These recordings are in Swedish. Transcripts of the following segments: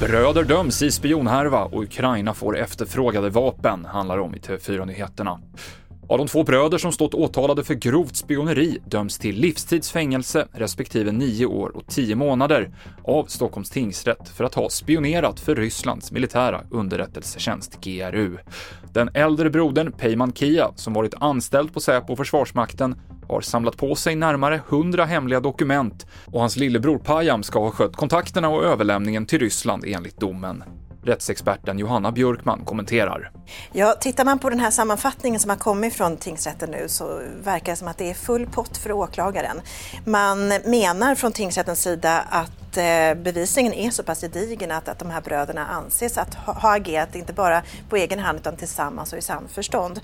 Bröder döms i spionhärva och Ukraina får efterfrågade vapen, handlar om i TV4-nyheterna. Av de två bröder som stått åtalade för grovt spioneri döms till livstidsfängelse respektive nio år och tio månader av Stockholms tingsrätt för att ha spionerat för Rysslands militära underrättelsetjänst GRU. Den äldre brodern Peyman Kia, som varit anställd på Säpo och Försvarsmakten, har samlat på sig närmare 100 hemliga dokument och hans lillebror Payam ska ha skött kontakterna och överlämningen till Ryssland enligt domen. Rättsexperten Johanna Björkman kommenterar. Ja, tittar man på den här sammanfattningen som har kommit från tingsrätten nu så verkar det som att det är full pott för åklagaren. Man menar från tingsrättens sida att Eh, bevisningen är så pass gedigen att, att de här bröderna anses att ha, ha agerat inte bara på egen hand utan tillsammans och i samförstånd.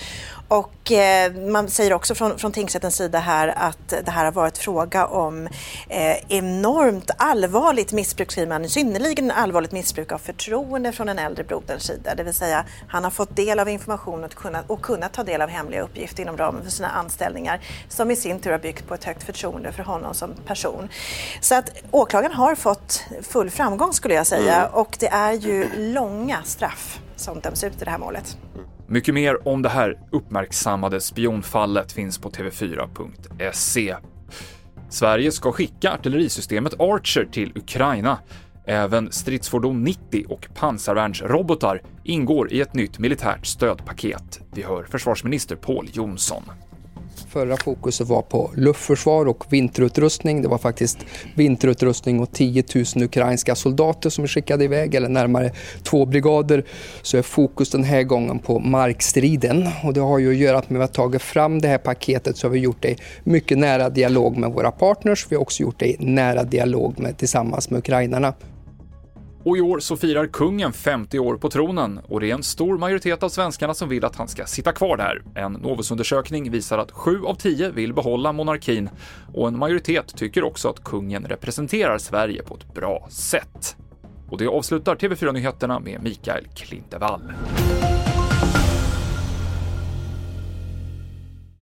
Och eh, man säger också från, från tingsrättens sida här att det här har varit fråga om eh, enormt allvarligt missbruk, skriver man, synnerligen allvarligt missbruk av förtroende från den äldre broderns sida. Det vill säga, han har fått del av information och kunnat, och kunnat ta del av hemliga uppgifter inom ramen för sina anställningar som i sin tur har byggt på ett högt förtroende för honom som person. Så att åklagaren har fått full framgång skulle jag säga mm. och det är ju långa straff som döms ut i det här målet. Mycket mer om det här uppmärksammade spionfallet finns på tv4.se. Sverige ska skicka artillerisystemet Archer till Ukraina. Även stridsfordon 90 och pansarvärnsrobotar ingår i ett nytt militärt stödpaket. Vi hör försvarsminister Pål Jonsson. Förra fokuset var på luftförsvar och vinterutrustning. Det var faktiskt vinterutrustning och 10 000 ukrainska soldater som vi skickade iväg, eller närmare två brigader. Så är fokus den här gången på markstriden. Och det har ju att göra med att vi har tagit fram det här paketet så har vi gjort det i mycket nära dialog med våra partners. Vi har också gjort det i nära dialog med, tillsammans med ukrainarna. Och i år så firar kungen 50 år på tronen och det är en stor majoritet av svenskarna som vill att han ska sitta kvar där. En Novusundersökning visar att 7 av 10 vill behålla monarkin och en majoritet tycker också att kungen representerar Sverige på ett bra sätt. Och det avslutar TV4-nyheterna med Mikael Klintevall.